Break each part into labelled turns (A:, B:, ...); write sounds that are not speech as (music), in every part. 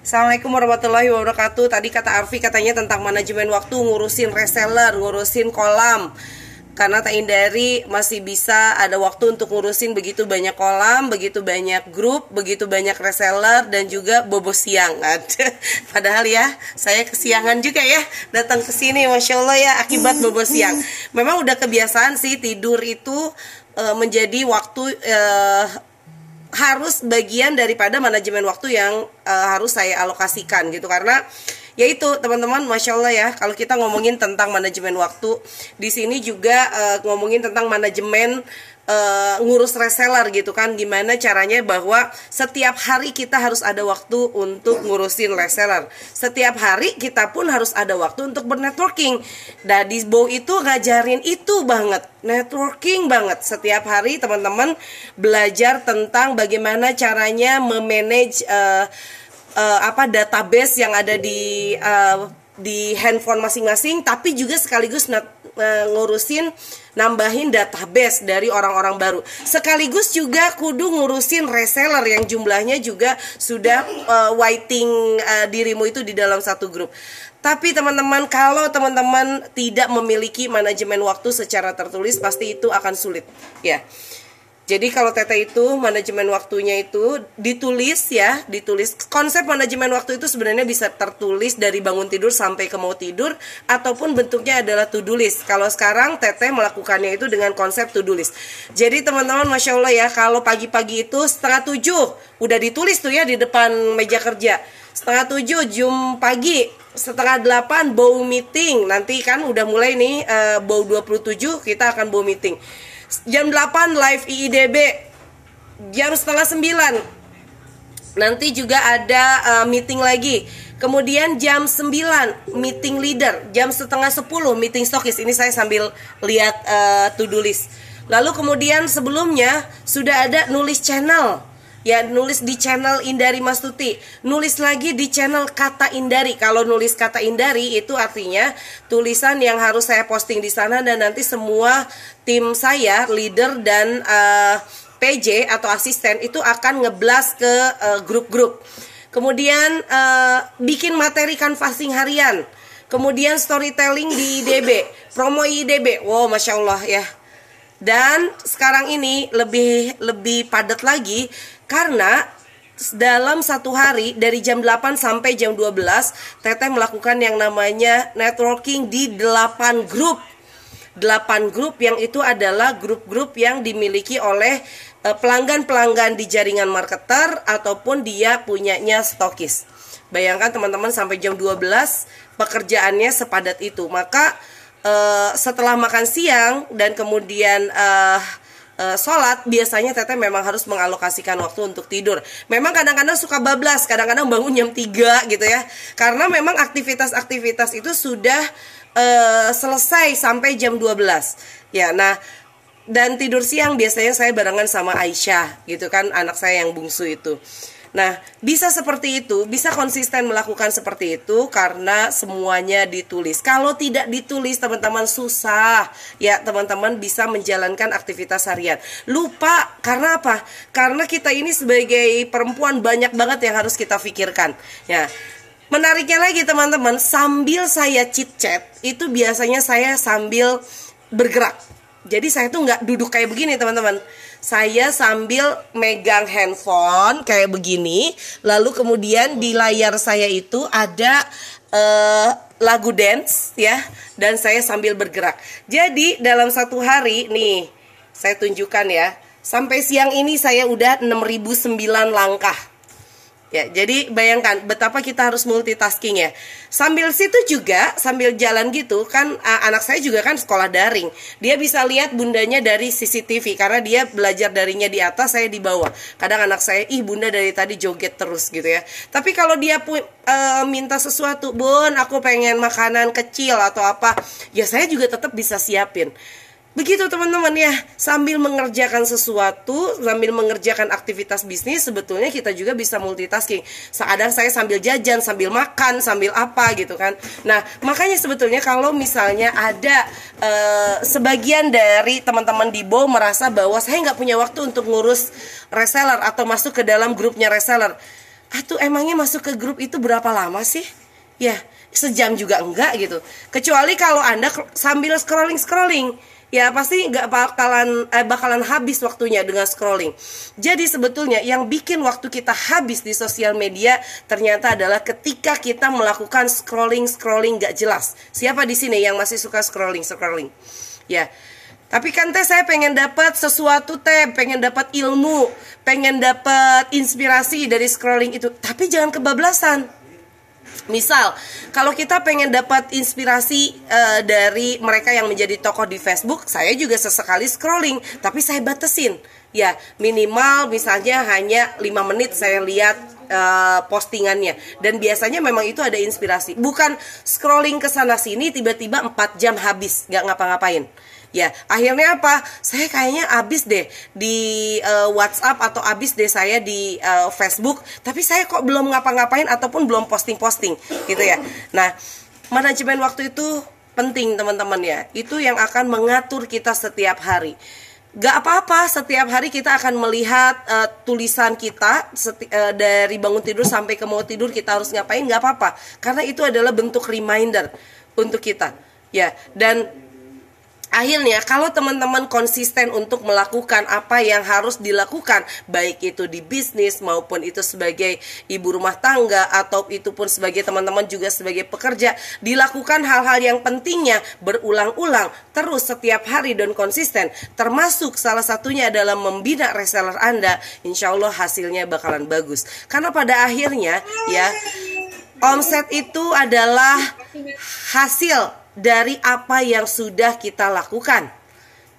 A: Assalamualaikum warahmatullahi wabarakatuh. Tadi kata Arfi katanya tentang manajemen waktu, ngurusin reseller, ngurusin kolam. Karena tak hindari masih bisa ada waktu untuk ngurusin begitu banyak kolam, begitu banyak grup, begitu banyak reseller dan juga bobo siang. (laughs) Padahal ya, saya kesiangan juga ya datang ke sini, masya Allah ya akibat bobo siang. (laughs) Memang udah kebiasaan sih tidur itu uh, menjadi waktu uh, harus bagian daripada manajemen waktu yang uh, harus saya alokasikan gitu. Karena yaitu teman-teman masya Allah ya kalau kita ngomongin tentang manajemen waktu di sini juga uh, ngomongin tentang manajemen uh, ngurus reseller gitu kan gimana caranya bahwa setiap hari kita harus ada waktu untuk ngurusin reseller. Setiap hari kita pun harus ada waktu untuk bernetworking. Dan di Bow itu ngajarin itu banget networking banget. Setiap hari teman-teman belajar tentang bagaimana caranya memanage uh, uh, apa database yang ada di uh, di handphone masing-masing tapi juga sekaligus uh, ngurusin nambahin database dari orang-orang baru. Sekaligus juga kudu ngurusin reseller yang jumlahnya juga sudah uh, waiting uh, dirimu itu di dalam satu grup. Tapi teman-teman kalau teman-teman tidak memiliki manajemen waktu secara tertulis pasti itu akan sulit ya. Jadi kalau Tete itu manajemen waktunya itu ditulis ya, ditulis konsep manajemen waktu itu sebenarnya bisa tertulis dari bangun tidur sampai ke mau tidur ataupun bentuknya adalah to-do list. Kalau sekarang Tete melakukannya itu dengan konsep to-do list. Jadi teman-teman Masya Allah ya, kalau pagi-pagi itu setengah tujuh udah ditulis tuh ya di depan meja kerja. Setengah tujuh jum pagi setengah delapan bow meeting nanti kan udah mulai nih uh, bow 27 kita akan bow meeting jam 8 live IIDB jam setengah 9 nanti juga ada uh, meeting lagi. Kemudian jam 9 meeting leader. Jam setengah 10 meeting stokis. Ini saya sambil lihat uh, to do list. Lalu kemudian sebelumnya sudah ada nulis channel ya nulis di channel Indari Mastuti nulis lagi di channel kata Indari. Kalau nulis kata Indari itu artinya tulisan yang harus saya posting di sana dan nanti semua tim saya leader dan uh, eh, PJ atau asisten itu akan ngeblas ke uh, grup-grup. Kemudian uh, bikin materi canvassing harian. Kemudian storytelling di IDB promo IDB wow masya Allah ya. Dan sekarang ini lebih lebih padat lagi karena dalam satu hari dari jam 8 sampai jam 12 Teteh melakukan yang namanya networking di 8 grup 8 grup yang itu adalah grup-grup yang dimiliki oleh eh, pelanggan-pelanggan di jaringan marketer ataupun dia punyanya stokis. Bayangkan teman-teman sampai jam 12 pekerjaannya sepadat itu. Maka uh, setelah makan siang dan kemudian uh, uh, sholat biasanya teteh memang harus mengalokasikan waktu untuk tidur. Memang kadang-kadang suka bablas, kadang-kadang bangun jam 3 gitu ya. Karena memang aktivitas-aktivitas itu sudah uh, selesai sampai jam 12. Ya, nah dan tidur siang biasanya saya barengan sama Aisyah gitu kan anak saya yang bungsu itu. Nah, bisa seperti itu, bisa konsisten melakukan seperti itu karena semuanya ditulis. Kalau tidak ditulis, teman-teman susah ya, teman-teman bisa menjalankan aktivitas harian. Lupa karena apa? Karena kita ini sebagai perempuan banyak banget yang harus kita pikirkan. Ya. Menariknya lagi teman-teman, sambil saya chit chat itu biasanya saya sambil bergerak. Jadi saya tuh nggak duduk kayak begini teman-teman. Saya sambil megang handphone kayak begini lalu kemudian di layar saya itu ada uh, lagu dance ya dan saya sambil bergerak. Jadi dalam satu hari nih saya tunjukkan ya sampai siang ini saya udah 6009 langkah Ya, jadi bayangkan betapa kita harus multitasking ya. Sambil situ juga, sambil jalan gitu kan anak saya juga kan sekolah daring. Dia bisa lihat bundanya dari CCTV karena dia belajar darinya di atas, saya di bawah. Kadang anak saya, "Ih, bunda dari tadi joget terus" gitu ya. Tapi kalau dia pu uh, minta sesuatu, "Bun, aku pengen makanan kecil atau apa." Ya saya juga tetap bisa siapin. Begitu teman-teman ya, sambil mengerjakan sesuatu, sambil mengerjakan aktivitas bisnis, sebetulnya kita juga bisa multitasking. Kadang saya sambil jajan, sambil makan, sambil apa gitu kan. Nah, makanya sebetulnya kalau misalnya ada uh, sebagian dari teman-teman di Bo merasa bahwa saya nggak punya waktu untuk ngurus reseller atau masuk ke dalam grupnya reseller Atuh emangnya masuk ke grup itu berapa lama sih? Ya, sejam juga enggak gitu. Kecuali kalau Anda sambil scrolling-scrolling ya pasti nggak bakalan eh, bakalan habis waktunya dengan scrolling. Jadi sebetulnya yang bikin waktu kita habis di sosial media ternyata adalah ketika kita melakukan scrolling scrolling nggak jelas. Siapa di sini yang masih suka scrolling scrolling? Ya. Tapi kan teh saya pengen dapat sesuatu teh, pengen dapat ilmu, pengen dapat inspirasi dari scrolling itu. Tapi jangan kebablasan Misal, kalau kita pengen dapat inspirasi uh, dari mereka yang menjadi tokoh di Facebook, saya juga sesekali scrolling, tapi saya batasin. Ya, minimal misalnya hanya 5 menit saya lihat uh, postingannya dan biasanya memang itu ada inspirasi. Bukan scrolling ke sana sini tiba-tiba 4 jam habis nggak ngapa-ngapain. Ya, akhirnya apa? Saya kayaknya abis deh di uh, WhatsApp atau abis deh saya di uh, Facebook, tapi saya kok belum ngapa-ngapain ataupun belum posting-posting, gitu ya. Nah, manajemen waktu itu penting teman-teman ya. Itu yang akan mengatur kita setiap hari. Gak apa-apa, setiap hari kita akan melihat uh, tulisan kita uh, dari bangun tidur sampai ke mau tidur kita harus ngapain, gak apa-apa. Karena itu adalah bentuk reminder untuk kita. Ya, dan Akhirnya kalau teman-teman konsisten untuk melakukan apa yang harus dilakukan baik itu di bisnis maupun itu sebagai ibu rumah tangga atau itu pun sebagai teman-teman juga sebagai pekerja dilakukan hal-hal yang pentingnya berulang-ulang terus setiap hari dan konsisten. Termasuk salah satunya adalah membina reseller Anda. Insya Allah hasilnya bakalan bagus. Karena pada akhirnya ya omset itu adalah hasil dari apa yang sudah kita lakukan.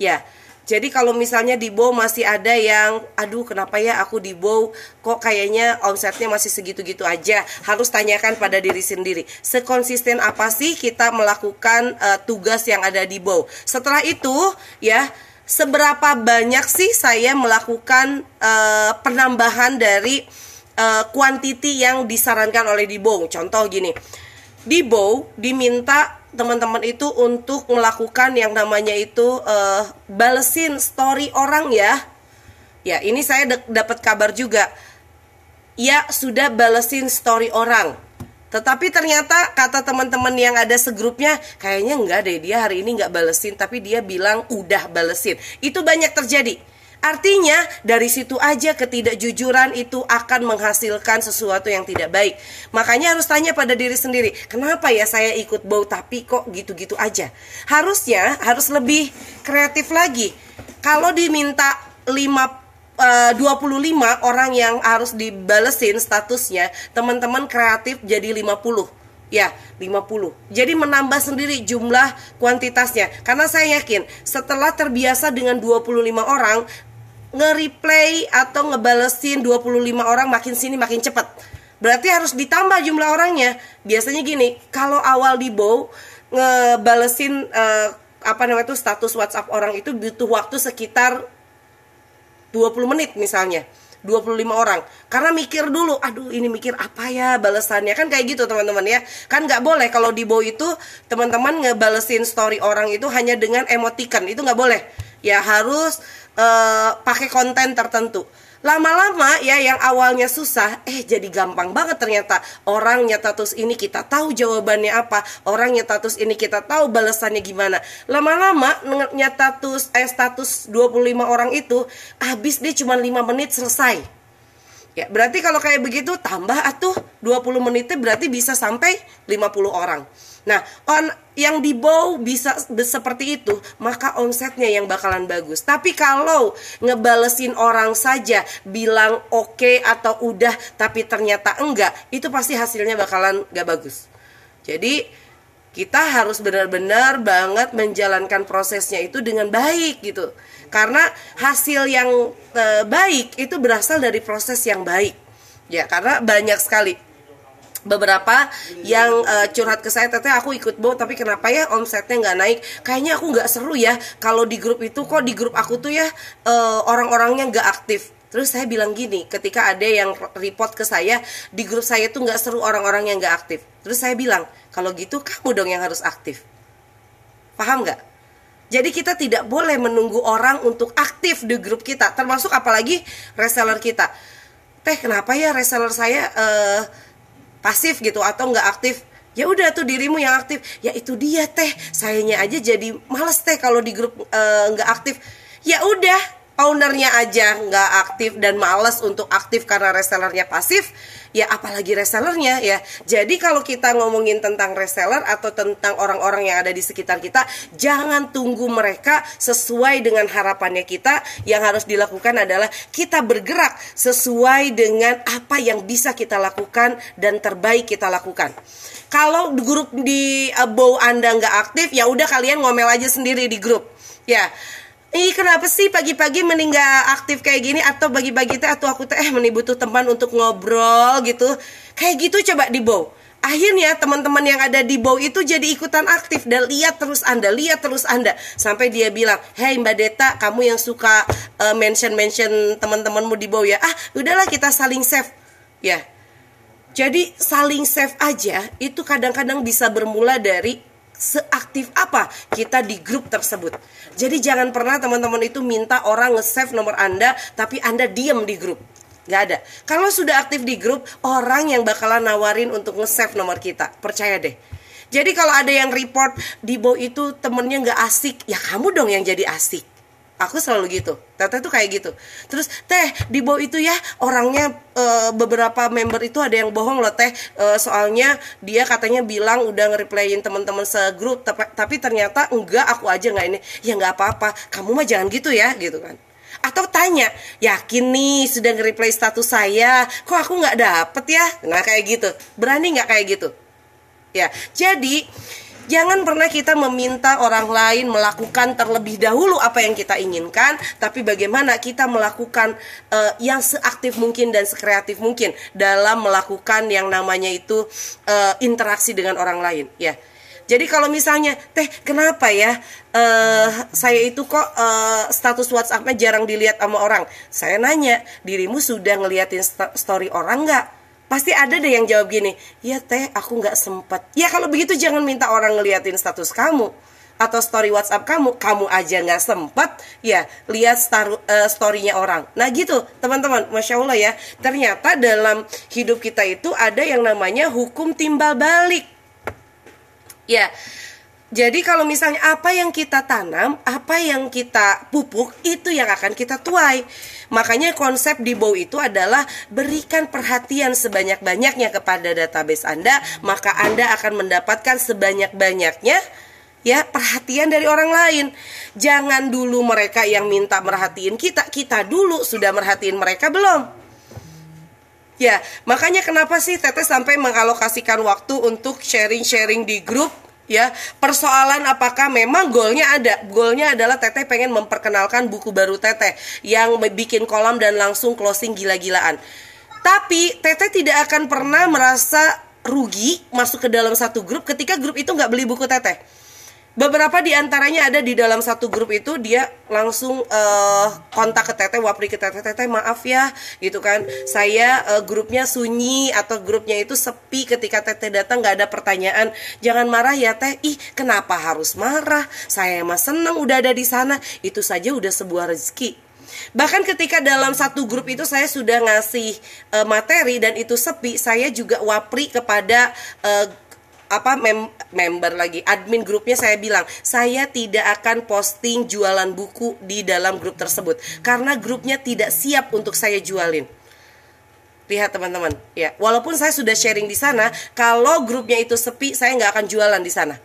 A: Ya. Jadi kalau misalnya di Bow masih ada yang aduh kenapa ya aku di Bow kok kayaknya omsetnya masih segitu-gitu aja. Harus tanyakan pada diri sendiri. Sekonsisten apa sih kita melakukan uh, tugas yang ada di Bow. Setelah itu ya seberapa banyak sih saya melakukan uh, penambahan dari uh, yang disarankan oleh di Bow. Contoh gini. Di Bow diminta teman-teman itu untuk melakukan yang namanya itu uh, balesin story orang ya. Ya, ini saya dapat kabar juga. Ya, sudah balesin story orang. Tetapi ternyata kata teman-teman yang ada segrupnya kayaknya enggak deh dia hari ini enggak balesin tapi dia bilang udah balesin. Itu banyak terjadi. Artinya dari situ aja ketidakjujuran itu akan menghasilkan sesuatu yang tidak baik. Makanya harus tanya pada diri sendiri, kenapa ya saya ikut bau tapi kok gitu-gitu aja? Harusnya harus lebih kreatif lagi. Kalau diminta 5 uh, 25 orang yang harus dibalesin statusnya, teman-teman kreatif jadi 50 Ya, 50. Jadi menambah sendiri jumlah kuantitasnya. Karena saya yakin setelah terbiasa dengan 25 orang, nge-replay atau ngebalesin 25 orang makin sini makin cepet. Berarti harus ditambah jumlah orangnya. Biasanya gini kalau awal di bow ngebalesin uh, apa namanya itu status WhatsApp orang itu butuh waktu sekitar 20 menit misalnya 25 orang. Karena mikir dulu aduh ini mikir apa ya balasannya kan kayak gitu teman-teman ya. Kan nggak boleh kalau di bow itu teman-teman ngebalesin story orang itu hanya dengan emoticon itu nggak boleh. Ya harus uh, pakai konten tertentu. Lama-lama ya yang awalnya susah, eh jadi gampang banget ternyata. Orangnya status ini kita tahu jawabannya apa, orangnya status ini kita tahu balasannya gimana. Lama-lama nyata status eh status 25 orang itu habis dia cuma 5 menit selesai. Ya, berarti kalau kayak begitu tambah atuh 20 menitnya berarti bisa sampai 50 orang. Nah, on yang di bow bisa seperti itu, maka omsetnya yang bakalan bagus. Tapi kalau ngebalesin orang saja bilang oke okay atau udah tapi ternyata enggak, itu pasti hasilnya bakalan gak bagus. Jadi kita harus benar-benar banget menjalankan prosesnya itu dengan baik gitu. Karena hasil yang e, baik itu berasal dari proses yang baik. Ya, karena banyak sekali beberapa yang uh, curhat ke saya teteh aku ikut bow tapi kenapa ya omsetnya nggak naik kayaknya aku nggak seru ya kalau di grup itu kok di grup aku tuh ya uh, orang-orangnya nggak aktif terus saya bilang gini ketika ada yang report ke saya di grup saya tuh nggak seru orang-orang yang nggak aktif. Terus saya bilang kalau gitu kamu dong yang harus aktif. Paham nggak? Jadi kita tidak boleh menunggu orang untuk aktif di grup kita termasuk apalagi reseller kita. Teh kenapa ya reseller saya uh, pasif gitu atau nggak aktif? Ya udah tuh dirimu yang aktif. Ya itu dia teh. Sayanya aja jadi males teh kalau di grup eh, nggak uh, aktif. Ya udah ownernya aja nggak aktif dan males untuk aktif karena resellernya pasif ya apalagi resellernya ya. Jadi kalau kita ngomongin tentang reseller atau tentang orang-orang yang ada di sekitar kita jangan tunggu mereka sesuai dengan harapannya kita. Yang harus dilakukan adalah kita bergerak sesuai dengan apa yang bisa kita lakukan dan terbaik kita lakukan. Kalau grup di uh, bow anda nggak aktif ya udah kalian ngomel aja sendiri di grup ya Ih kenapa sih pagi-pagi mending gak aktif kayak gini? Atau bagi-bagi teh atau aku teh eh mending butuh teman untuk ngobrol gitu. Kayak gitu coba di bow. Akhirnya teman-teman yang ada di bow itu jadi ikutan aktif. Dan lihat terus anda lihat terus anda. Sampai dia bilang hey mbak Deta kamu yang suka uh, mention mention teman-temanmu di bow ya. Ah udahlah kita saling save. Ya. Jadi saling save aja itu kadang-kadang bisa bermula dari seaktif apa kita di grup tersebut. Jadi jangan pernah teman-teman itu minta orang nge-save nomor Anda tapi Anda diem di grup. Gak ada. Kalau sudah aktif di grup, orang yang bakalan nawarin untuk nge-save nomor kita. Percaya deh. Jadi kalau ada yang report di bawah itu temennya gak asik, ya kamu dong yang jadi asik aku selalu gitu. Tete tuh kayak gitu. Terus teh di bawah itu ya orangnya e, beberapa member itu ada yang bohong loh teh. E, soalnya dia katanya bilang udah nge-replayin teman-teman segrup tapi, tapi ternyata enggak aku aja nggak ini. Ya nggak apa-apa. Kamu mah jangan gitu ya gitu kan. Atau tanya yakin nih sudah nge-replay status saya? Kok aku nggak dapet ya? Nah kayak gitu. Berani nggak kayak gitu? Ya jadi Jangan pernah kita meminta orang lain melakukan terlebih dahulu apa yang kita inginkan, tapi bagaimana kita melakukan uh, yang seaktif mungkin dan sekreatif mungkin dalam melakukan yang namanya itu uh, interaksi dengan orang lain, ya. Jadi kalau misalnya, teh kenapa ya uh, saya itu kok uh, status WhatsAppnya jarang dilihat sama orang? Saya nanya, dirimu sudah ngeliatin story orang nggak? Pasti ada deh yang jawab gini ya teh aku nggak sempet ya kalau begitu jangan minta orang ngeliatin status kamu atau story WhatsApp kamu, kamu aja nggak sempet, ya lihat uh, storynya orang. Nah gitu, teman-teman, masya Allah ya. Ternyata dalam hidup kita itu ada yang namanya hukum timbal balik. Ya, jadi kalau misalnya apa yang kita tanam, apa yang kita pupuk, itu yang akan kita tuai. Makanya konsep di Bow itu adalah berikan perhatian sebanyak-banyaknya kepada database Anda, maka Anda akan mendapatkan sebanyak-banyaknya ya perhatian dari orang lain. Jangan dulu mereka yang minta merhatiin kita, kita dulu sudah merhatiin mereka belum? Ya, makanya kenapa sih Teteh sampai mengalokasikan waktu untuk sharing-sharing di grup ya persoalan apakah memang golnya ada? Golnya adalah Teteh pengen memperkenalkan buku baru Teteh yang bikin kolam dan langsung closing gila-gilaan. Tapi Teteh tidak akan pernah merasa rugi masuk ke dalam satu grup ketika grup itu nggak beli buku Teteh beberapa di antaranya ada di dalam satu grup itu dia langsung uh, kontak ke teteh wapri ke teteh teteh maaf ya gitu kan. Saya uh, grupnya sunyi atau grupnya itu sepi ketika teteh datang nggak ada pertanyaan. Jangan marah ya teh. Ih kenapa harus marah? Saya emang seneng udah ada di sana. Itu saja udah sebuah rezeki. Bahkan ketika dalam satu grup itu saya sudah ngasih uh, materi dan itu sepi, saya juga wapri kepada uh, apa mem member lagi admin grupnya saya bilang saya tidak akan posting jualan buku di dalam grup tersebut karena grupnya tidak siap untuk saya jualin. Lihat teman-teman. Ya walaupun saya sudah sharing di sana kalau grupnya itu sepi saya nggak akan jualan di sana.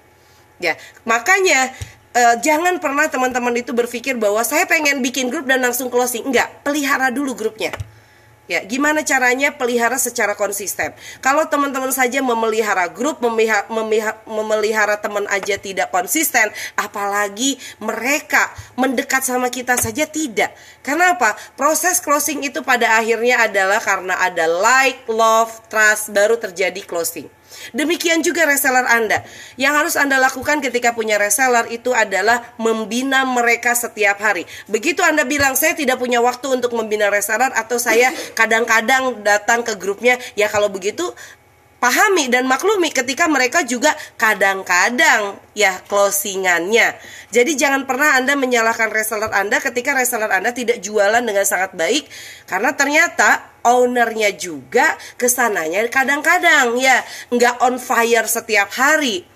A: Ya makanya eh, jangan pernah teman-teman itu berpikir bahwa saya pengen bikin grup dan langsung closing. Enggak pelihara dulu grupnya Ya, gimana caranya pelihara secara konsisten? Kalau teman-teman saja memelihara grup, memelihara, memelihara teman aja tidak konsisten, apalagi mereka mendekat sama kita saja tidak. Kenapa? Proses closing itu pada akhirnya adalah karena ada like, love, trust, baru terjadi closing. Demikian juga reseller Anda. Yang harus Anda lakukan ketika punya reseller itu adalah membina mereka setiap hari. Begitu Anda bilang saya tidak punya waktu untuk membina reseller atau saya kadang-kadang datang ke grupnya, ya kalau begitu pahami dan maklumi ketika mereka juga kadang-kadang ya closingannya. Jadi jangan pernah Anda menyalahkan reseller Anda ketika reseller Anda tidak jualan dengan sangat baik karena ternyata ownernya juga ke sananya kadang-kadang ya nggak on fire setiap hari.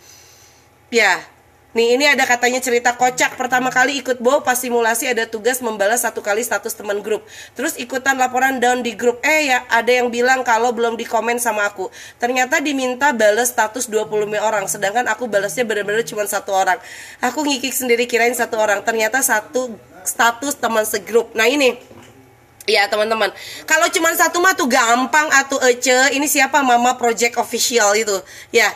A: Ya, Nih ini ada katanya cerita kocak. Pertama kali ikut bow pas simulasi ada tugas membalas satu kali status teman grup. Terus ikutan laporan down di grup. Eh ya ada yang bilang kalau belum di komen sama aku. Ternyata diminta balas status 25 orang Sedangkan aku balasnya benar-benar cuma satu orang. Aku ngikik sendiri kirain satu orang. Ternyata satu status teman segrup. Nah ini. Ya teman-teman, kalau cuma satu mah tuh gampang atau ece. Ini siapa? Mama Project Official itu? Ya,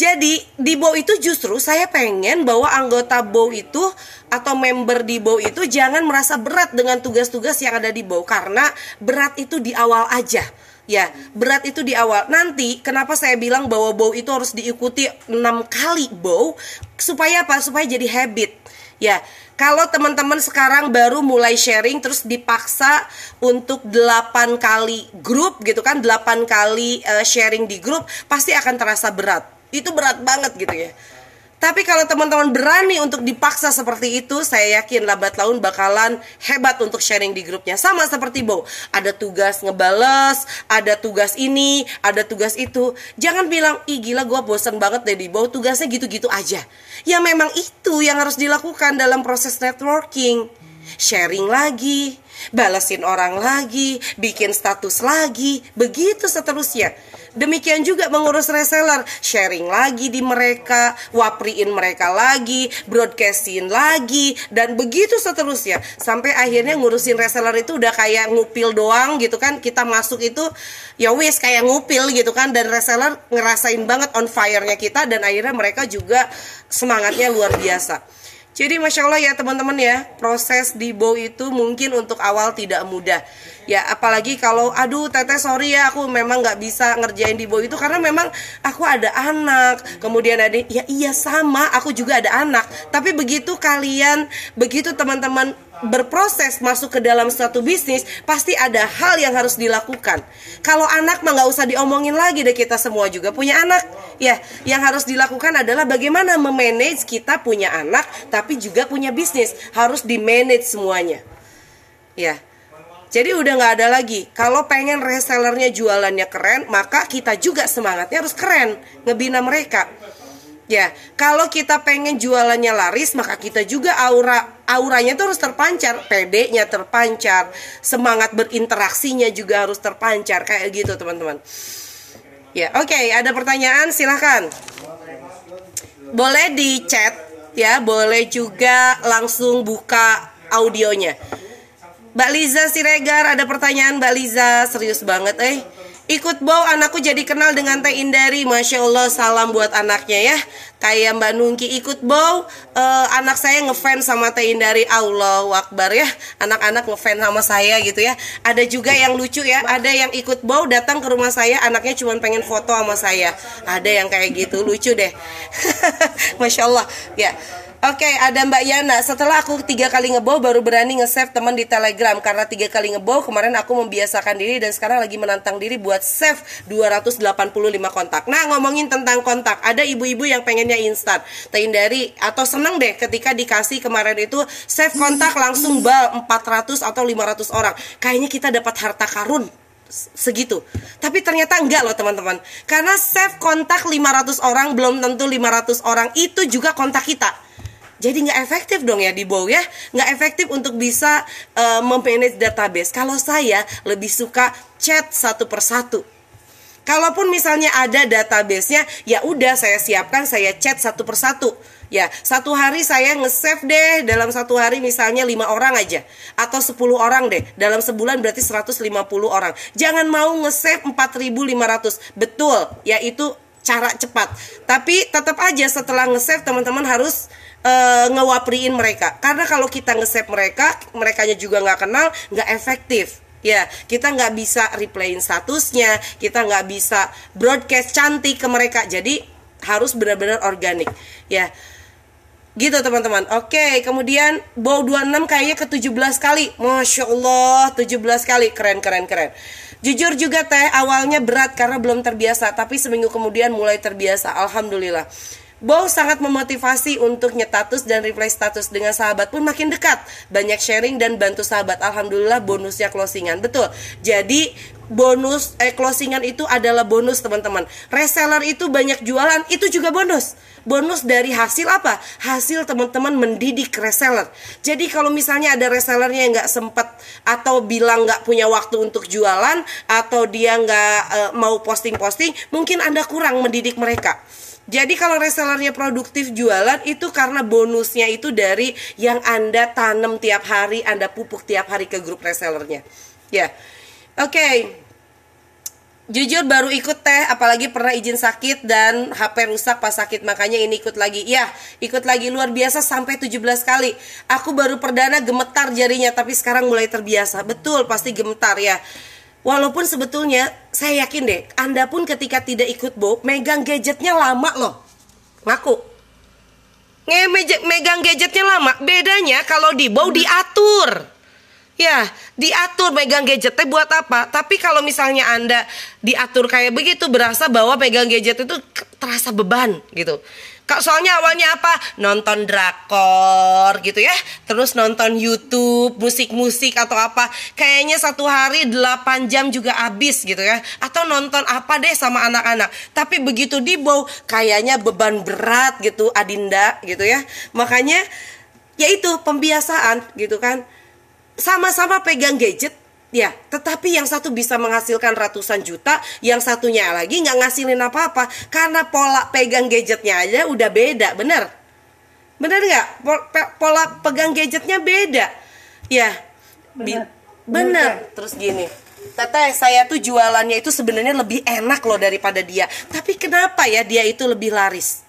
A: jadi di Bow itu justru saya pengen bahwa anggota Bow itu atau member di Bow itu jangan merasa berat dengan tugas-tugas yang ada di Bow karena berat itu di awal aja. Ya, berat itu di awal. Nanti kenapa saya bilang bahwa bow itu harus diikuti 6 kali bow supaya apa? Supaya jadi habit. Ya, kalau teman-teman sekarang baru mulai sharing terus dipaksa untuk 8 kali grup gitu kan, 8 kali uh, sharing di grup pasti akan terasa berat itu berat banget gitu ya tapi kalau teman-teman berani untuk dipaksa seperti itu, saya yakin Lambat Laun bakalan hebat untuk sharing di grupnya. Sama seperti Bow, ada tugas ngebales, ada tugas ini, ada tugas itu. Jangan bilang, ih gila gue bosen banget deh di Bow, tugasnya gitu-gitu aja. Ya memang itu yang harus dilakukan dalam proses networking. Sharing lagi, balesin orang lagi, bikin status lagi, begitu seterusnya. Demikian juga mengurus reseller, sharing lagi di mereka, wapriin mereka lagi, broadcastin lagi, dan begitu seterusnya. Sampai akhirnya ngurusin reseller itu udah kayak ngupil doang gitu kan. Kita masuk itu ya wis kayak ngupil gitu kan dan reseller ngerasain banget on fire-nya kita dan akhirnya mereka juga semangatnya luar biasa. Jadi masya Allah ya teman-teman ya proses di bow itu mungkin untuk awal tidak mudah. Ya apalagi kalau aduh teteh sorry ya aku memang nggak bisa ngerjain di bow itu karena memang aku ada anak. Kemudian ada ya iya sama aku juga ada anak. Tapi begitu kalian begitu teman-teman berproses masuk ke dalam suatu bisnis pasti ada hal yang harus dilakukan. Kalau anak mah nggak usah diomongin lagi deh kita semua juga punya anak. Ya yang harus dilakukan adalah bagaimana memanage kita punya anak tapi juga punya bisnis. Harus di manage semuanya. Ya. Jadi udah nggak ada lagi. Kalau pengen resellernya jualannya keren maka kita juga semangatnya harus keren. Ngebina mereka Ya, kalau kita pengen jualannya laris, maka kita juga aura auranya tuh harus terpancar, PD-nya terpancar, semangat berinteraksinya juga harus terpancar kayak gitu, teman-teman. Ya, oke, okay, ada pertanyaan silahkan. Boleh di chat ya, boleh juga langsung buka audionya. Mbak Liza Siregar ada pertanyaan Mbak Liza, serius banget eh. Ikut bow anakku jadi kenal dengan Teh Indari. Masya Allah salam buat anaknya ya. Kayak Mbak Nungki ikut bow uh, Anak saya ngefans sama Teh Indari. Allah Akbar ya. Anak-anak ngefans sama saya gitu ya. Ada juga yang lucu ya. Ada yang ikut bow datang ke rumah saya Anaknya cuma pengen foto sama saya. Ada yang kayak gitu lucu deh. (laughs) Masya Allah ya Oke, okay, ada Mbak Yana. Setelah aku tiga kali ngebow, baru berani nge-save teman di Telegram. Karena tiga kali ngebow, kemarin aku membiasakan diri dan sekarang lagi menantang diri buat save 285 kontak. Nah, ngomongin tentang kontak, ada ibu-ibu yang pengennya instan. dari atau seneng deh ketika dikasih kemarin itu save kontak langsung bal 400 atau 500 orang. Kayaknya kita dapat harta karun segitu. Tapi ternyata enggak loh teman-teman. Karena save kontak 500 orang belum tentu 500 orang itu juga kontak kita jadi nggak efektif dong ya di Bow ya nggak efektif untuk bisa uh, memanage database kalau saya lebih suka chat satu persatu Kalaupun misalnya ada databasenya, ya udah saya siapkan, saya chat satu persatu. Ya, satu hari saya nge-save deh dalam satu hari misalnya lima orang aja atau 10 orang deh. Dalam sebulan berarti 150 orang. Jangan mau nge-save 4500. Betul, yaitu cara cepat. Tapi tetap aja setelah nge-save teman-teman harus uh, ngewapriin mereka. Karena kalau kita nge-save mereka mereka juga nggak kenal nggak efektif. Ya kita nggak bisa replayin statusnya kita nggak bisa broadcast cantik ke mereka. Jadi harus benar-benar organik. Ya gitu teman-teman. Oke kemudian bow 26 kayaknya ke 17 kali. Masya Allah 17 kali. Keren keren keren Jujur juga teh awalnya berat karena belum terbiasa, tapi seminggu kemudian mulai terbiasa. Alhamdulillah. Bow sangat memotivasi untuk nyetatus dan reply status dengan sahabat pun makin dekat. Banyak sharing dan bantu sahabat. Alhamdulillah bonusnya closingan. Betul. Jadi bonus eh closingan itu adalah bonus teman-teman. Reseller itu banyak jualan, itu juga bonus. Bonus dari hasil apa? Hasil teman-teman mendidik reseller. Jadi kalau misalnya ada resellernya yang nggak sempat atau bilang nggak punya waktu untuk jualan atau dia nggak uh, mau posting-posting, mungkin anda kurang mendidik mereka. Jadi kalau resellernya produktif jualan itu karena bonusnya itu dari yang Anda tanam tiap hari, Anda pupuk tiap hari ke grup resellernya. Ya. Oke. Okay. Jujur baru ikut teh, apalagi pernah izin sakit dan HP rusak pas sakit makanya ini ikut lagi. Ya, ikut lagi luar biasa sampai 17 kali. Aku baru perdana gemetar jarinya tapi sekarang mulai terbiasa. Betul, pasti gemetar ya. Walaupun sebetulnya saya yakin deh, Anda pun ketika tidak ikut Bob, megang gadgetnya lama loh. Ngaku. Nge megang gadgetnya lama. Bedanya kalau di Bow diatur. Ya, diatur megang gadgetnya buat apa? Tapi kalau misalnya Anda diatur kayak begitu berasa bahwa megang gadget itu terasa beban gitu. Soalnya awalnya apa? Nonton drakor gitu ya. Terus nonton YouTube, musik-musik atau apa. Kayaknya satu hari 8 jam juga habis gitu ya. Atau nonton apa deh sama anak-anak. Tapi begitu dibawa kayaknya beban berat gitu Adinda gitu ya. Makanya yaitu pembiasaan gitu kan. Sama-sama pegang gadget Ya, tetapi yang satu bisa menghasilkan ratusan juta, yang satunya lagi nggak ngasilin apa-apa karena pola pegang gadgetnya aja udah beda, bener? Bener nggak? Pola pegang gadgetnya beda. Ya, bener. bener. Terus gini, Teteh, saya tuh jualannya itu sebenarnya lebih enak loh daripada dia. Tapi kenapa ya dia itu lebih laris?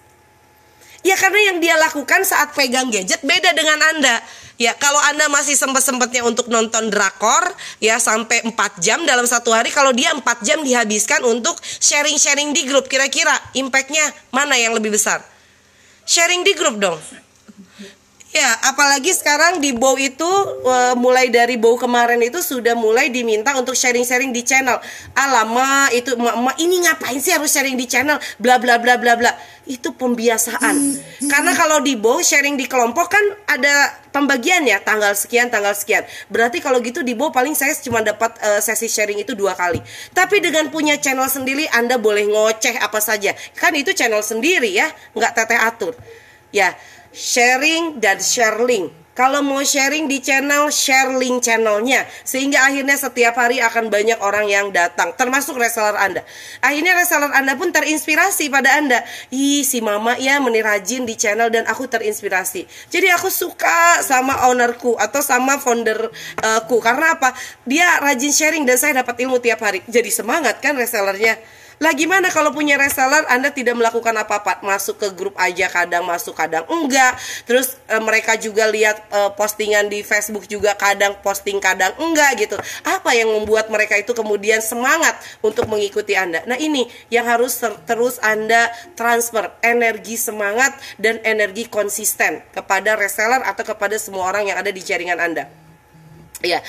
A: Ya karena yang dia lakukan saat pegang gadget beda dengan Anda. Ya, kalau Anda masih sempat-sempatnya untuk nonton drakor ya sampai 4 jam dalam satu hari, kalau dia 4 jam dihabiskan untuk sharing-sharing di grup, kira-kira impactnya mana yang lebih besar? Sharing di grup dong. Ya, apalagi sekarang di Bow itu uh, mulai dari Bow kemarin itu sudah mulai diminta untuk sharing-sharing di channel. Alama itu emak ini ngapain sih harus sharing di channel? Bla bla bla bla bla. Itu pembiasaan. Karena kalau di Bow sharing di kelompok kan ada pembagian ya, tanggal sekian, tanggal sekian. Berarti kalau gitu di Bow paling saya cuma dapat uh, sesi sharing itu dua kali. Tapi dengan punya channel sendiri Anda boleh ngoceh apa saja. Kan itu channel sendiri ya, nggak teteh atur. Ya, sharing dan share link. Kalau mau sharing di channel, share link channelnya. Sehingga akhirnya setiap hari akan banyak orang yang datang. Termasuk reseller Anda. Akhirnya reseller Anda pun terinspirasi pada Anda. Ih si mama ya menir rajin di channel dan aku terinspirasi. Jadi aku suka sama ownerku atau sama founderku. Karena apa? Dia rajin sharing dan saya dapat ilmu tiap hari. Jadi semangat kan resellernya. Lah gimana kalau punya reseller Anda tidak melakukan apa-apa, masuk ke grup aja kadang masuk kadang enggak. Terus e, mereka juga lihat e, postingan di Facebook juga kadang posting kadang enggak gitu. Apa yang membuat mereka itu kemudian semangat untuk mengikuti Anda? Nah, ini yang harus ter terus Anda transfer energi semangat dan energi konsisten kepada reseller atau kepada semua orang yang ada di jaringan Anda. Ya.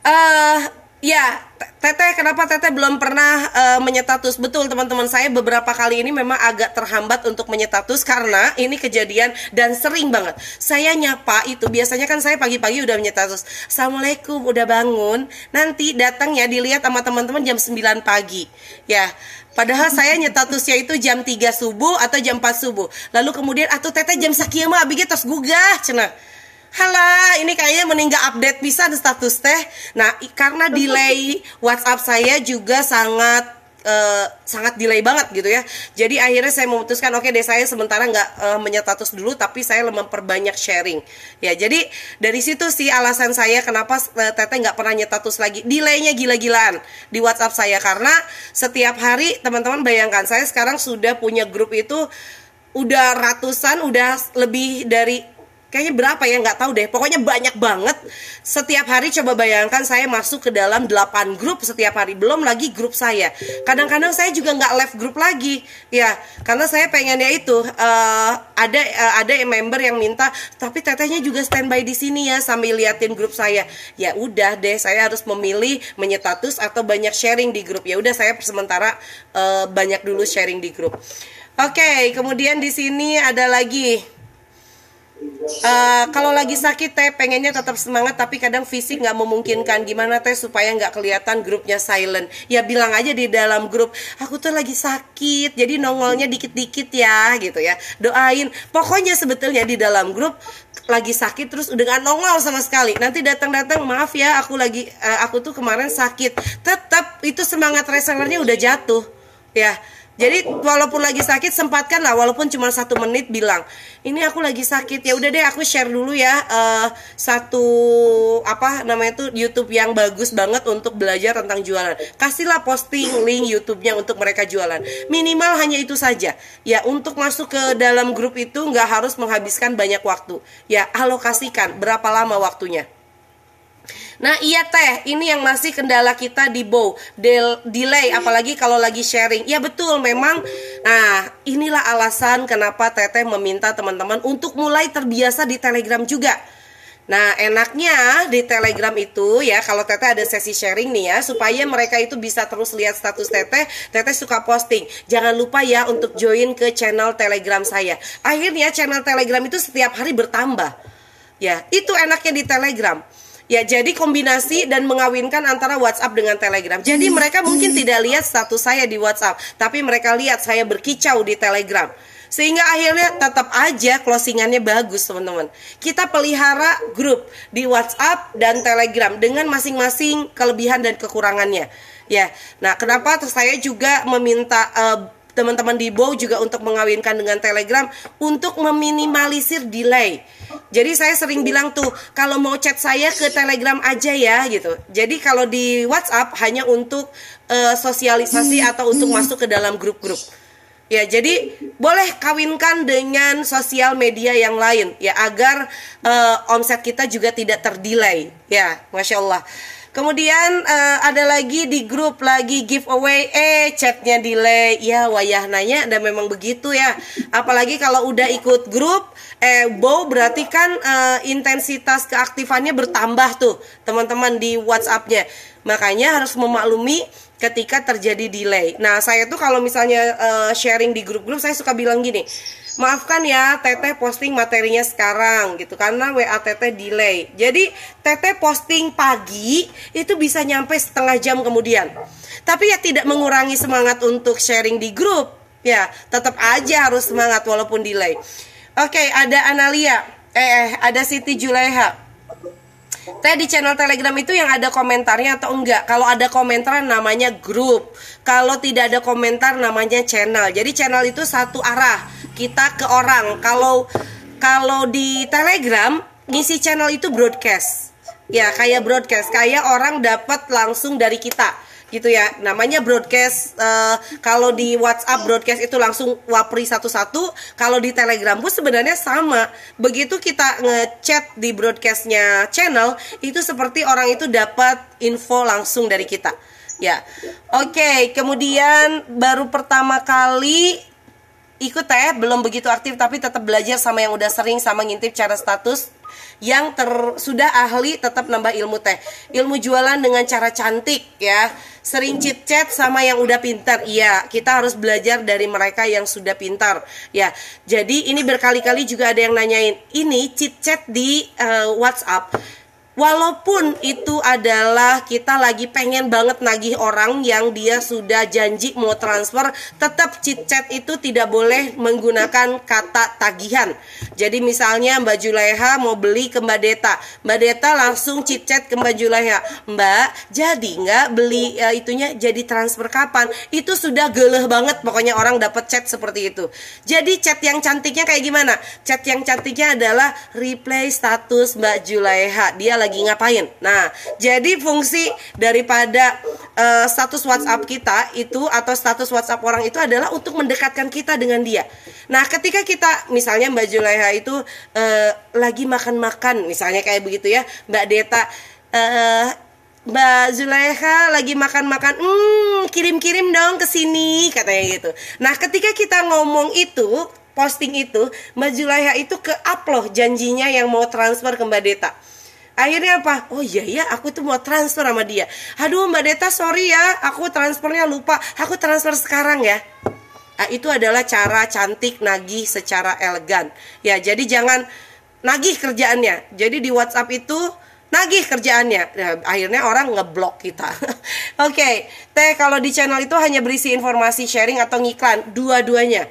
A: Uh, Ya, Teteh, kenapa Teteh belum pernah uh, menyetatus? Betul teman-teman saya beberapa kali ini memang agak terhambat untuk menyetatus karena ini kejadian dan sering banget. Saya nyapa itu biasanya kan saya pagi-pagi udah menyetatus. Assalamualaikum, udah bangun. Nanti datang ya dilihat sama teman-teman jam 9 pagi. Ya, Padahal saya nyetatusnya itu jam 3 subuh atau jam 4 subuh. Lalu kemudian atau teteh jam sekian mah abis tos gugah cenah. Halo, ini kayaknya meninggal update bisa status teh. Nah, karena delay WhatsApp saya juga sangat uh, sangat delay banget gitu ya. Jadi akhirnya saya memutuskan oke okay deh saya sementara nggak uh, menyetatus dulu tapi saya memperbanyak sharing. Ya, jadi dari situ sih alasan saya kenapa uh, Teteh nggak pernah nyetatus lagi. Delaynya gila-gilaan di WhatsApp saya karena setiap hari teman-teman bayangkan saya sekarang sudah punya grup itu udah ratusan, udah lebih dari kayaknya berapa ya? Nggak tahu deh. Pokoknya banyak banget. Setiap hari coba bayangkan saya masuk ke dalam 8 grup setiap hari. Belum lagi grup saya. Kadang-kadang saya juga nggak left grup lagi. Ya karena saya pengennya itu uh, ada uh, ada member yang minta tapi tetehnya juga standby di sini ya sambil liatin grup saya. Ya udah deh saya harus memilih menyetatus atau banyak sharing di grup. Ya udah saya sementara uh, banyak dulu sharing di grup. Oke okay, kemudian di sini ada lagi Uh, kalau lagi sakit teh pengennya tetap semangat tapi kadang fisik nggak memungkinkan. Gimana teh supaya nggak kelihatan grupnya silent? Ya bilang aja di dalam grup aku tuh lagi sakit jadi nongolnya dikit-dikit ya gitu ya. Doain. Pokoknya sebetulnya di dalam grup lagi sakit terus udah nggak nongol sama sekali. Nanti datang-datang maaf ya aku lagi uh, aku tuh kemarin sakit. Tetap itu semangat resellernya udah jatuh ya jadi walaupun lagi sakit sempatkan lah walaupun cuma satu menit bilang ini aku lagi sakit ya udah deh aku share dulu ya uh, satu apa namanya itu YouTube yang bagus banget untuk belajar tentang jualan. Kasihlah posting link YouTube-nya untuk mereka jualan. Minimal hanya itu saja. Ya untuk masuk ke dalam grup itu nggak harus menghabiskan banyak waktu. Ya alokasikan berapa lama waktunya. Nah iya teh, ini yang masih kendala kita di bow Del delay, apalagi kalau lagi sharing. Ya betul, memang. Nah inilah alasan kenapa teteh meminta teman-teman untuk mulai terbiasa di Telegram juga. Nah, enaknya di Telegram itu ya kalau Teteh ada sesi sharing nih ya supaya mereka itu bisa terus lihat status Teteh. Teteh suka posting. Jangan lupa ya untuk join ke channel Telegram saya. Akhirnya channel Telegram itu setiap hari bertambah. Ya, itu enaknya di Telegram. Ya, jadi kombinasi dan mengawinkan antara WhatsApp dengan Telegram. Jadi mereka mungkin tidak lihat status saya di WhatsApp, tapi mereka lihat saya berkicau di Telegram. Sehingga akhirnya tetap aja closingannya bagus, teman-teman. Kita pelihara grup di WhatsApp dan Telegram dengan masing-masing kelebihan dan kekurangannya. Ya. Nah, kenapa saya juga meminta uh, teman-teman di Bow juga untuk mengawinkan dengan Telegram untuk meminimalisir delay. Jadi saya sering bilang tuh kalau mau chat saya ke Telegram aja ya gitu. Jadi kalau di WhatsApp hanya untuk uh, sosialisasi atau untuk masuk ke dalam grup-grup. Ya, jadi boleh kawinkan dengan sosial media yang lain ya agar uh, omset kita juga tidak terdelay. Ya, masya Allah. Kemudian uh, ada lagi di grup lagi giveaway. Eh chatnya delay. Ya wayah nanya dan memang begitu ya. Apalagi kalau udah ikut grup eh bow berarti kan uh, intensitas keaktifannya bertambah tuh teman-teman di WhatsAppnya. Makanya harus memaklumi ketika terjadi delay. Nah, saya tuh kalau misalnya uh, sharing di grup-grup saya suka bilang gini, maafkan ya teteh posting materinya sekarang gitu karena WA teteh delay. Jadi teteh posting pagi itu bisa nyampe setengah jam kemudian. Tapi ya tidak mengurangi semangat untuk sharing di grup. Ya, tetap aja harus semangat walaupun delay. Oke, ada Analia. Eh, eh ada Siti Juleha. Teh di channel Telegram itu yang ada komentarnya atau enggak? Kalau ada komentar namanya grup. Kalau tidak ada komentar namanya channel. Jadi channel itu satu arah. Kita ke orang. Kalau kalau di Telegram ngisi channel itu broadcast. Ya, kayak broadcast, kayak orang dapat langsung dari kita gitu ya. Namanya broadcast uh, kalau di WhatsApp broadcast itu langsung wapri satu-satu. Kalau di Telegram pun sebenarnya sama. Begitu kita ngechat di broadcastnya channel itu seperti orang itu dapat info langsung dari kita. Ya. Oke okay, kemudian baru pertama kali ikut teh belum begitu aktif tapi tetap belajar sama yang udah sering sama ngintip cara status yang ter sudah ahli tetap nambah ilmu teh. Ilmu jualan dengan cara cantik ya. Sering chit chat sama yang udah pintar. Iya kita harus belajar dari mereka yang sudah pintar ya. Jadi ini berkali-kali juga ada yang nanyain ini chit chat di uh, WhatsApp Walaupun itu adalah kita lagi pengen banget nagih orang yang dia sudah janji mau transfer, tetap chit chat itu tidak boleh menggunakan kata tagihan. Jadi misalnya Mbak Juleha mau beli ke Mbak Deta, Mbak Deta langsung chit chat ke Mbak Juleha, Mbak jadi nggak beli uh, itunya jadi transfer kapan? Itu sudah geleh banget pokoknya orang dapat chat seperti itu. Jadi chat yang cantiknya kayak gimana? Chat yang cantiknya adalah replay status Mbak Juleha. Dia lagi lagi ngapain. Nah, jadi fungsi daripada uh, status WhatsApp kita itu atau status WhatsApp orang itu adalah untuk mendekatkan kita dengan dia. Nah, ketika kita misalnya Mbak Julaiha itu uh, lagi makan-makan, misalnya kayak begitu ya, Mbak Deta uh, Mbak Zulaiha lagi makan-makan, hmm kirim-kirim dong ke sini katanya gitu. Nah ketika kita ngomong itu, posting itu, Mbak Zulaiha itu ke upload janjinya yang mau transfer ke Mbak Deta. Akhirnya apa? Oh iya ya, aku tuh mau transfer sama dia. Aduh Mbak Deta sorry ya, aku transfernya lupa. Aku transfer sekarang ya. Nah, itu adalah cara cantik nagih secara elegan. Ya, jadi jangan nagih kerjaannya. Jadi di WhatsApp itu nagih kerjaannya. Nah, akhirnya orang ngeblok kita. (laughs) Oke, okay. teh kalau di channel itu hanya berisi informasi sharing atau ngiklan, dua-duanya.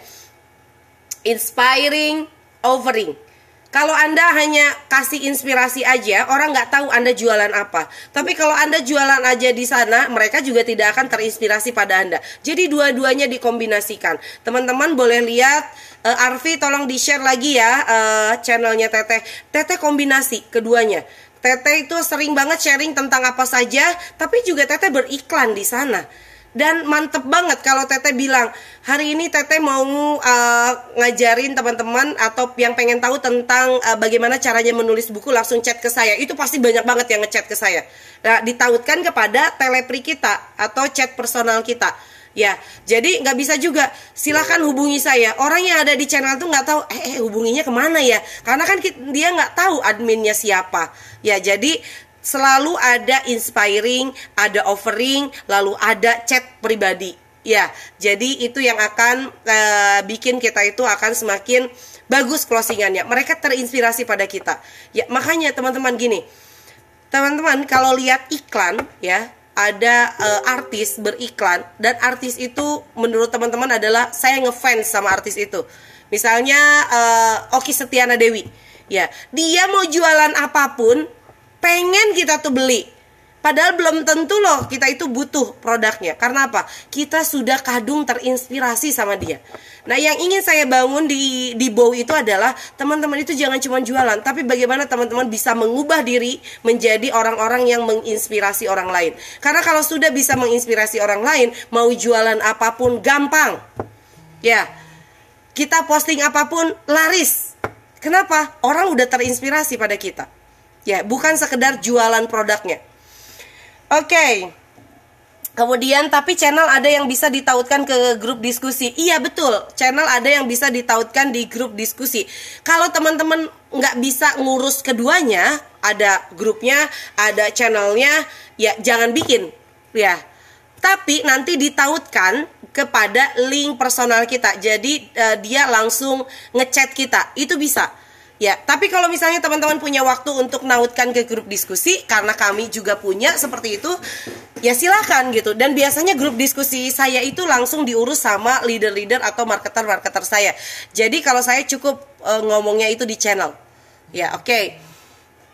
A: Inspiring, offering. Kalau Anda hanya kasih inspirasi aja, orang nggak tahu Anda jualan apa. Tapi kalau Anda jualan aja di sana, mereka juga tidak akan terinspirasi pada Anda. Jadi dua-duanya dikombinasikan. Teman-teman boleh lihat, uh, Arfi tolong di-share lagi ya uh, channelnya Teteh. Teteh kombinasi keduanya Teteh itu sering banget sharing tentang apa saja, tapi juga Teteh beriklan di sana. Dan mantep banget kalau Teteh bilang, hari ini Teteh mau uh, ngajarin teman-teman atau yang pengen tahu tentang uh, bagaimana caranya menulis buku langsung chat ke saya. Itu pasti banyak banget yang ngechat ke saya. Nah, ditautkan kepada telepri kita atau chat personal kita Ya, jadi nggak bisa juga. Silahkan hubungi saya. Orang yang ada di channel tuh nggak tahu, eh, eh hubunginya ke mana ya? Karena kan dia nggak tahu adminnya siapa. Ya, jadi selalu ada inspiring, ada offering, lalu ada chat pribadi. Ya, jadi itu yang akan uh, bikin kita itu akan semakin bagus closingannya. Mereka terinspirasi pada kita. Ya, makanya teman-teman gini. Teman-teman kalau lihat iklan ya, ada uh, artis beriklan dan artis itu menurut teman-teman adalah saya ngefans sama artis itu. Misalnya uh, Oki Setiana Dewi. Ya, dia mau jualan apa pun pengen kita tuh beli Padahal belum tentu loh kita itu butuh produknya. Karena apa? Kita sudah kadung terinspirasi sama dia. Nah, yang ingin saya bangun di di Bow itu adalah teman-teman itu jangan cuma jualan, tapi bagaimana teman-teman bisa mengubah diri menjadi orang-orang yang menginspirasi orang lain. Karena kalau sudah bisa menginspirasi orang lain, mau jualan apa pun gampang. Ya. Kita posting apa pun laris. Kenapa? Orang udah terinspirasi pada kita. Ya, bukan sekedar jualan produknya. Oke. Okay. Kemudian tapi channel ada yang bisa ditautkan ke grup diskusi. Iya betul, channel ada yang bisa ditautkan di grup diskusi. Kalau teman-teman nggak bisa ngurus keduanya, ada grupnya, ada channelnya, ya jangan bikin, ya. Tapi nanti ditautkan kepada link personal kita. Jadi uh, dia langsung ngechat kita. Itu bisa. Ya, tapi kalau misalnya teman-teman punya waktu untuk nautkan ke grup diskusi, karena kami juga punya seperti itu, ya silahkan gitu. Dan biasanya grup diskusi saya itu langsung diurus sama leader-leader atau marketer-marketer saya. Jadi kalau saya cukup uh, ngomongnya itu di channel. Ya, oke. Okay.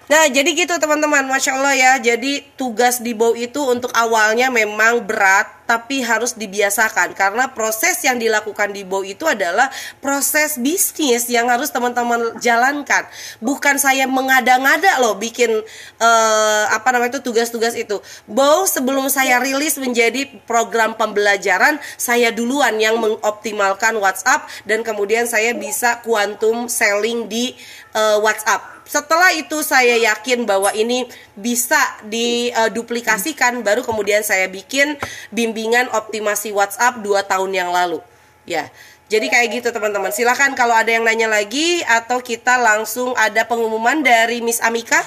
A: Nah, jadi gitu teman-teman, masya Allah ya. Jadi tugas di bawah itu untuk awalnya memang berat, tapi harus dibiasakan karena proses yang dilakukan di bawah itu adalah proses bisnis yang harus teman-teman jalankan. Bukan saya mengada-ngada loh bikin uh, apa namanya itu tugas-tugas itu. Bow sebelum saya rilis menjadi program pembelajaran, saya duluan yang mengoptimalkan WhatsApp dan kemudian saya bisa quantum selling di uh, WhatsApp setelah itu saya yakin bahwa ini bisa diduplikasikan baru kemudian saya bikin bimbingan optimasi WhatsApp 2 tahun yang lalu. Ya jadi kayak gitu teman-teman. Silahkan kalau ada yang nanya lagi atau kita langsung ada pengumuman dari Miss Amika.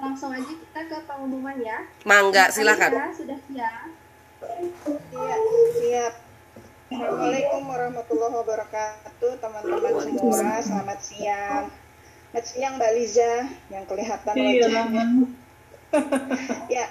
B: Langsung aja kita ke pengumuman ya.
A: Mangga silahkan
B: sudah siap?
C: Iya siap. Assalamualaikum warahmatullahi wabarakatuh teman-teman semua. Selamat siang. Selamat siang Mbak Liza yang kelihatan iya, wajahnya ya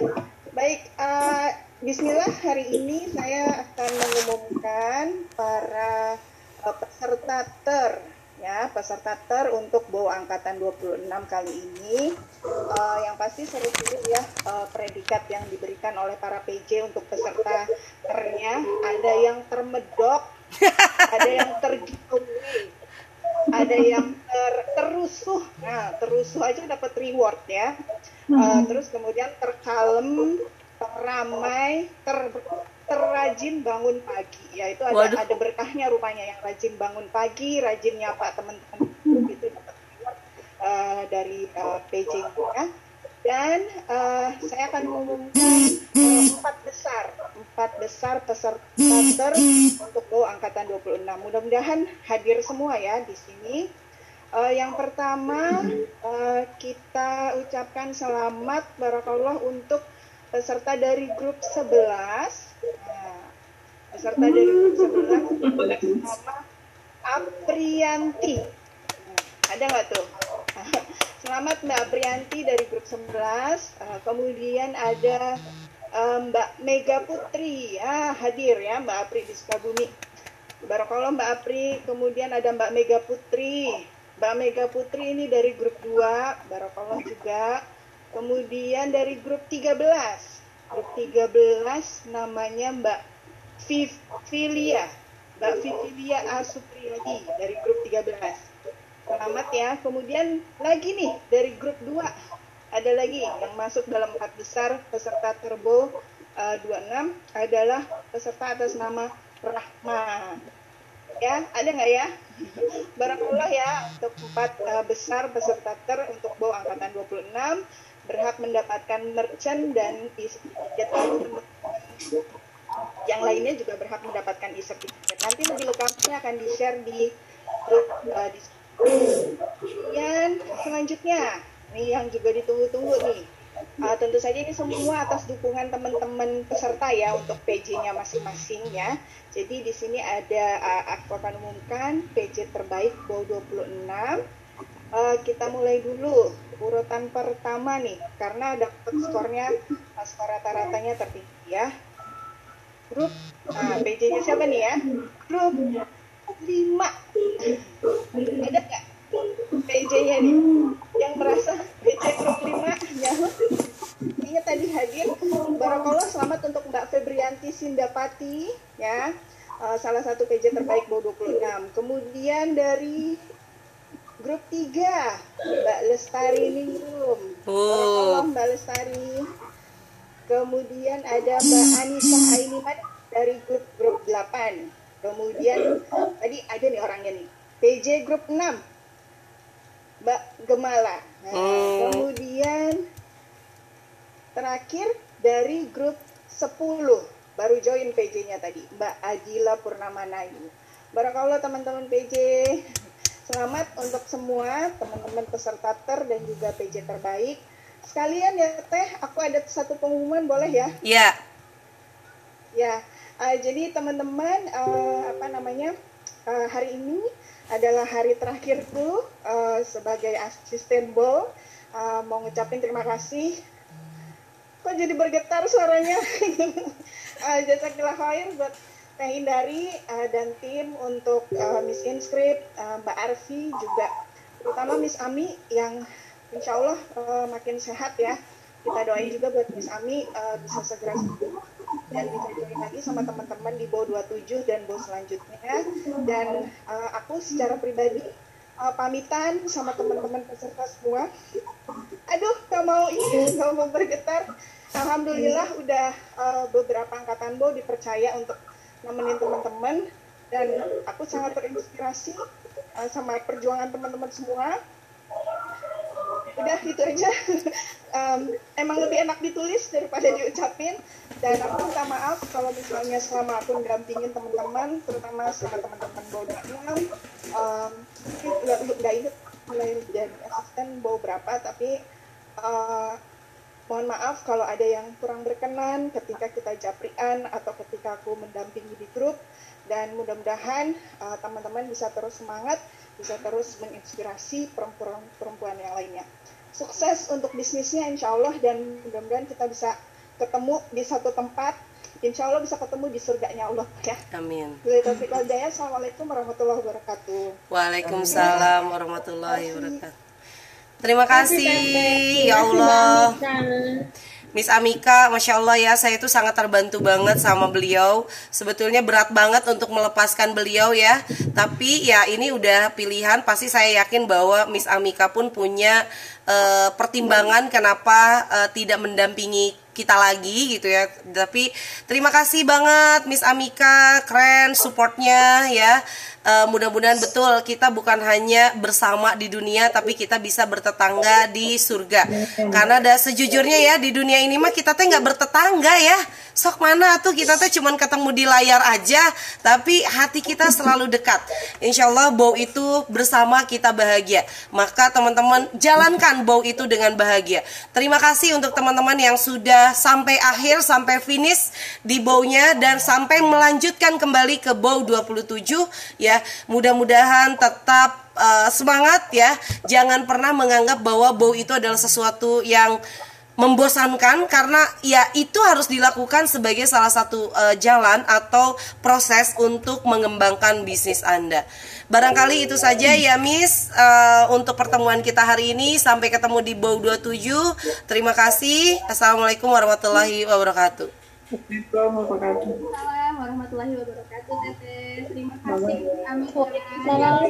C: baik uh, Bismillah hari ini saya akan mengumumkan para uh, peserta ter ya peserta ter untuk bawa angkatan 26 kali ini. Uh, yang pasti seru dulu ya uh, predikat yang diberikan oleh para PJ untuk peserta ternya. Ada yang termedok (laughs) ada yang tergiveaway ada yang ter, terusuh aja dapat reward ya. Uh, terus kemudian terkalem, teramai, ter terrajin bangun pagi. Ya itu ada
A: Waduh.
C: ada berkahnya rupanya yang rajin bangun pagi, rajin nyapa teman-teman itu dapat reward uh, dari uh, PJ ya. Dan uh, saya akan mengumumkan uh, empat besar, empat besar peserta ter untuk Go Angkatan 26. Mudah-mudahan hadir semua ya di sini. Uh, yang pertama uh, kita ucapkan selamat barakallah untuk peserta dari grup 11. Nah, peserta dari grup 11 nama Aprianti. Nah, ada nggak tuh? Selamat Mbak Aprianti dari grup 11. Uh, kemudian ada uh, Mbak Mega Putri. Ya, hadir ya Mbak Apri di Sukabumi. Barakallah Mbak Apri. Kemudian ada Mbak Mega Putri. Mbak Mega Putri ini dari grup 2. Barakallah juga. Kemudian dari grup 13. Grup 13 namanya Mbak Vivilia. Mbak Vivilia Asupriyadi dari grup 13. Selamat ya. Kemudian lagi nih dari grup 2 ada lagi yang masuk dalam empat besar peserta Turbo uh, 26 adalah peserta atas nama Rahma. Ya, ada nggak ya? (laughs) Barakallah ya untuk empat uh, besar peserta ter untuk Bo angkatan 26 berhak mendapatkan merchant dan yang lainnya juga berhak mendapatkan e-certificate. Nanti lebih lengkapnya akan di-share di grup uh, di Kemudian selanjutnya, ini yang juga ditunggu-tunggu nih. Uh, tentu saja ini semua atas dukungan teman-teman peserta ya untuk PJ-nya masing-masing ya. Jadi di sini ada uh, aku akan umumkan PJ terbaik BO 26. Uh, kita mulai dulu urutan pertama nih karena dapat skornya uh, skor rata-ratanya tertinggi ya. Grup uh, PJ-nya siapa nih ya? Grup 5 ada nggak? PJ-nya nih yang merasa PJ grup 5 ya ingat tadi hadir. Barakallah selamat untuk Mbak Febrianti Sindapati ya. Uh, salah satu PJ terbaik BO 26 kemudian dari grup 3 Mbak Lestari Ningrum. Barakallah Mbak Lestari. Kemudian ada Mbak Anissa Ainiman dari grup grup 8 Kemudian tadi ada nih orangnya nih. PJ grup 6. Mbak Gemala. Nah,
A: Hmm.
C: kemudian terakhir dari grup 10 baru join PJ-nya tadi Mbak Adila Purnama Nayu. Barakallah teman-teman PJ. Selamat untuk semua teman-teman peserta ter dan juga PJ terbaik. Sekalian ya Teh, aku ada satu pengumuman boleh ya?
A: Ya,
C: Ya, uh, jadi teman-teman uh, apa namanya uh, hari ini adalah hari terakhirku uh, sebagai asisten Bo. Uh, mau ngucapin terima kasih. Kok jadi bergetar suaranya? (laughs) uh, Jazakillah khair buat Teh Indari uh, dan tim untuk uh, Miss Inscript, uh, Mbak Arfi juga, terutama Miss Ami yang insya Allah uh, makin sehat ya. Kita doain juga buat Miss Ami uh, bisa segera sembuh dan bisa lagi sama teman-teman di BO 27 dan BO selanjutnya. Dan uh, aku secara pribadi uh, pamitan sama teman-teman peserta semua. Aduh, gak mau ini, gak mau bergetar. Alhamdulillah udah uh, beberapa angkatan BO dipercaya untuk nemenin teman-teman dan aku sangat terinspirasi uh, sama perjuangan teman-teman semua udah gitu aja. (laughs) Um, emang lebih enak ditulis daripada diucapin. Dan aku minta maaf kalau misalnya selama aku dampingin teman-teman terutama sama teman-teman bawa enam um, nggak nggak inget mulai jadi asisten bawa berapa tapi uh, mohon maaf kalau ada yang kurang berkenan ketika kita japrian atau ketika aku mendampingi di grup. Dan mudah-mudahan uh, teman-teman bisa terus semangat bisa terus menginspirasi perempuan-perempuan yang lainnya sukses untuk bisnisnya insya Allah dan mudah-mudahan kita bisa ketemu di satu tempat insya Allah bisa ketemu di surganya Allah ya
A: amin.
C: Bila taufiq wal hidayah. Assalamualaikum warahmatullahi wabarakatuh
A: Waalaikumsalam warahmatullahi wabarakatuh. Terima kasih ya Allah. Miss Amika, masya Allah ya, saya itu sangat terbantu banget sama beliau. Sebetulnya berat banget untuk melepaskan beliau ya, tapi ya ini udah pilihan. Pasti saya yakin bahwa Miss Amika pun punya uh, pertimbangan kenapa uh, tidak mendampingi kita lagi gitu ya. Tapi terima kasih banget Miss Amika, keren supportnya ya. Uh, mudah-mudahan betul kita bukan hanya bersama di dunia tapi kita bisa bertetangga di surga. Karena ada sejujurnya ya di dunia ini mah kita teh nggak bertetangga ya. Sok mana tuh kita teh cuman ketemu di layar aja, tapi hati kita selalu dekat. Insya Allah bau itu bersama kita bahagia. Maka teman-teman jalankan bau itu dengan bahagia. Terima kasih untuk teman-teman yang sudah sampai akhir sampai finish di baunya dan sampai melanjutkan kembali ke bau 27 ya. Mudah-mudahan tetap uh, semangat ya. Jangan pernah menganggap bahwa bau itu adalah sesuatu yang membosankan karena ya itu harus dilakukan sebagai salah satu uh, jalan atau proses untuk mengembangkan bisnis Anda. Barangkali itu saja ya Miss uh, untuk pertemuan kita hari ini sampai ketemu di Bow 27. Terima kasih. Assalamualaikum warahmatullahi wabarakatuh.
B: Assalamualaikum warahmatullahi wabarakatuh. Teteh. Terima kasih. Amin.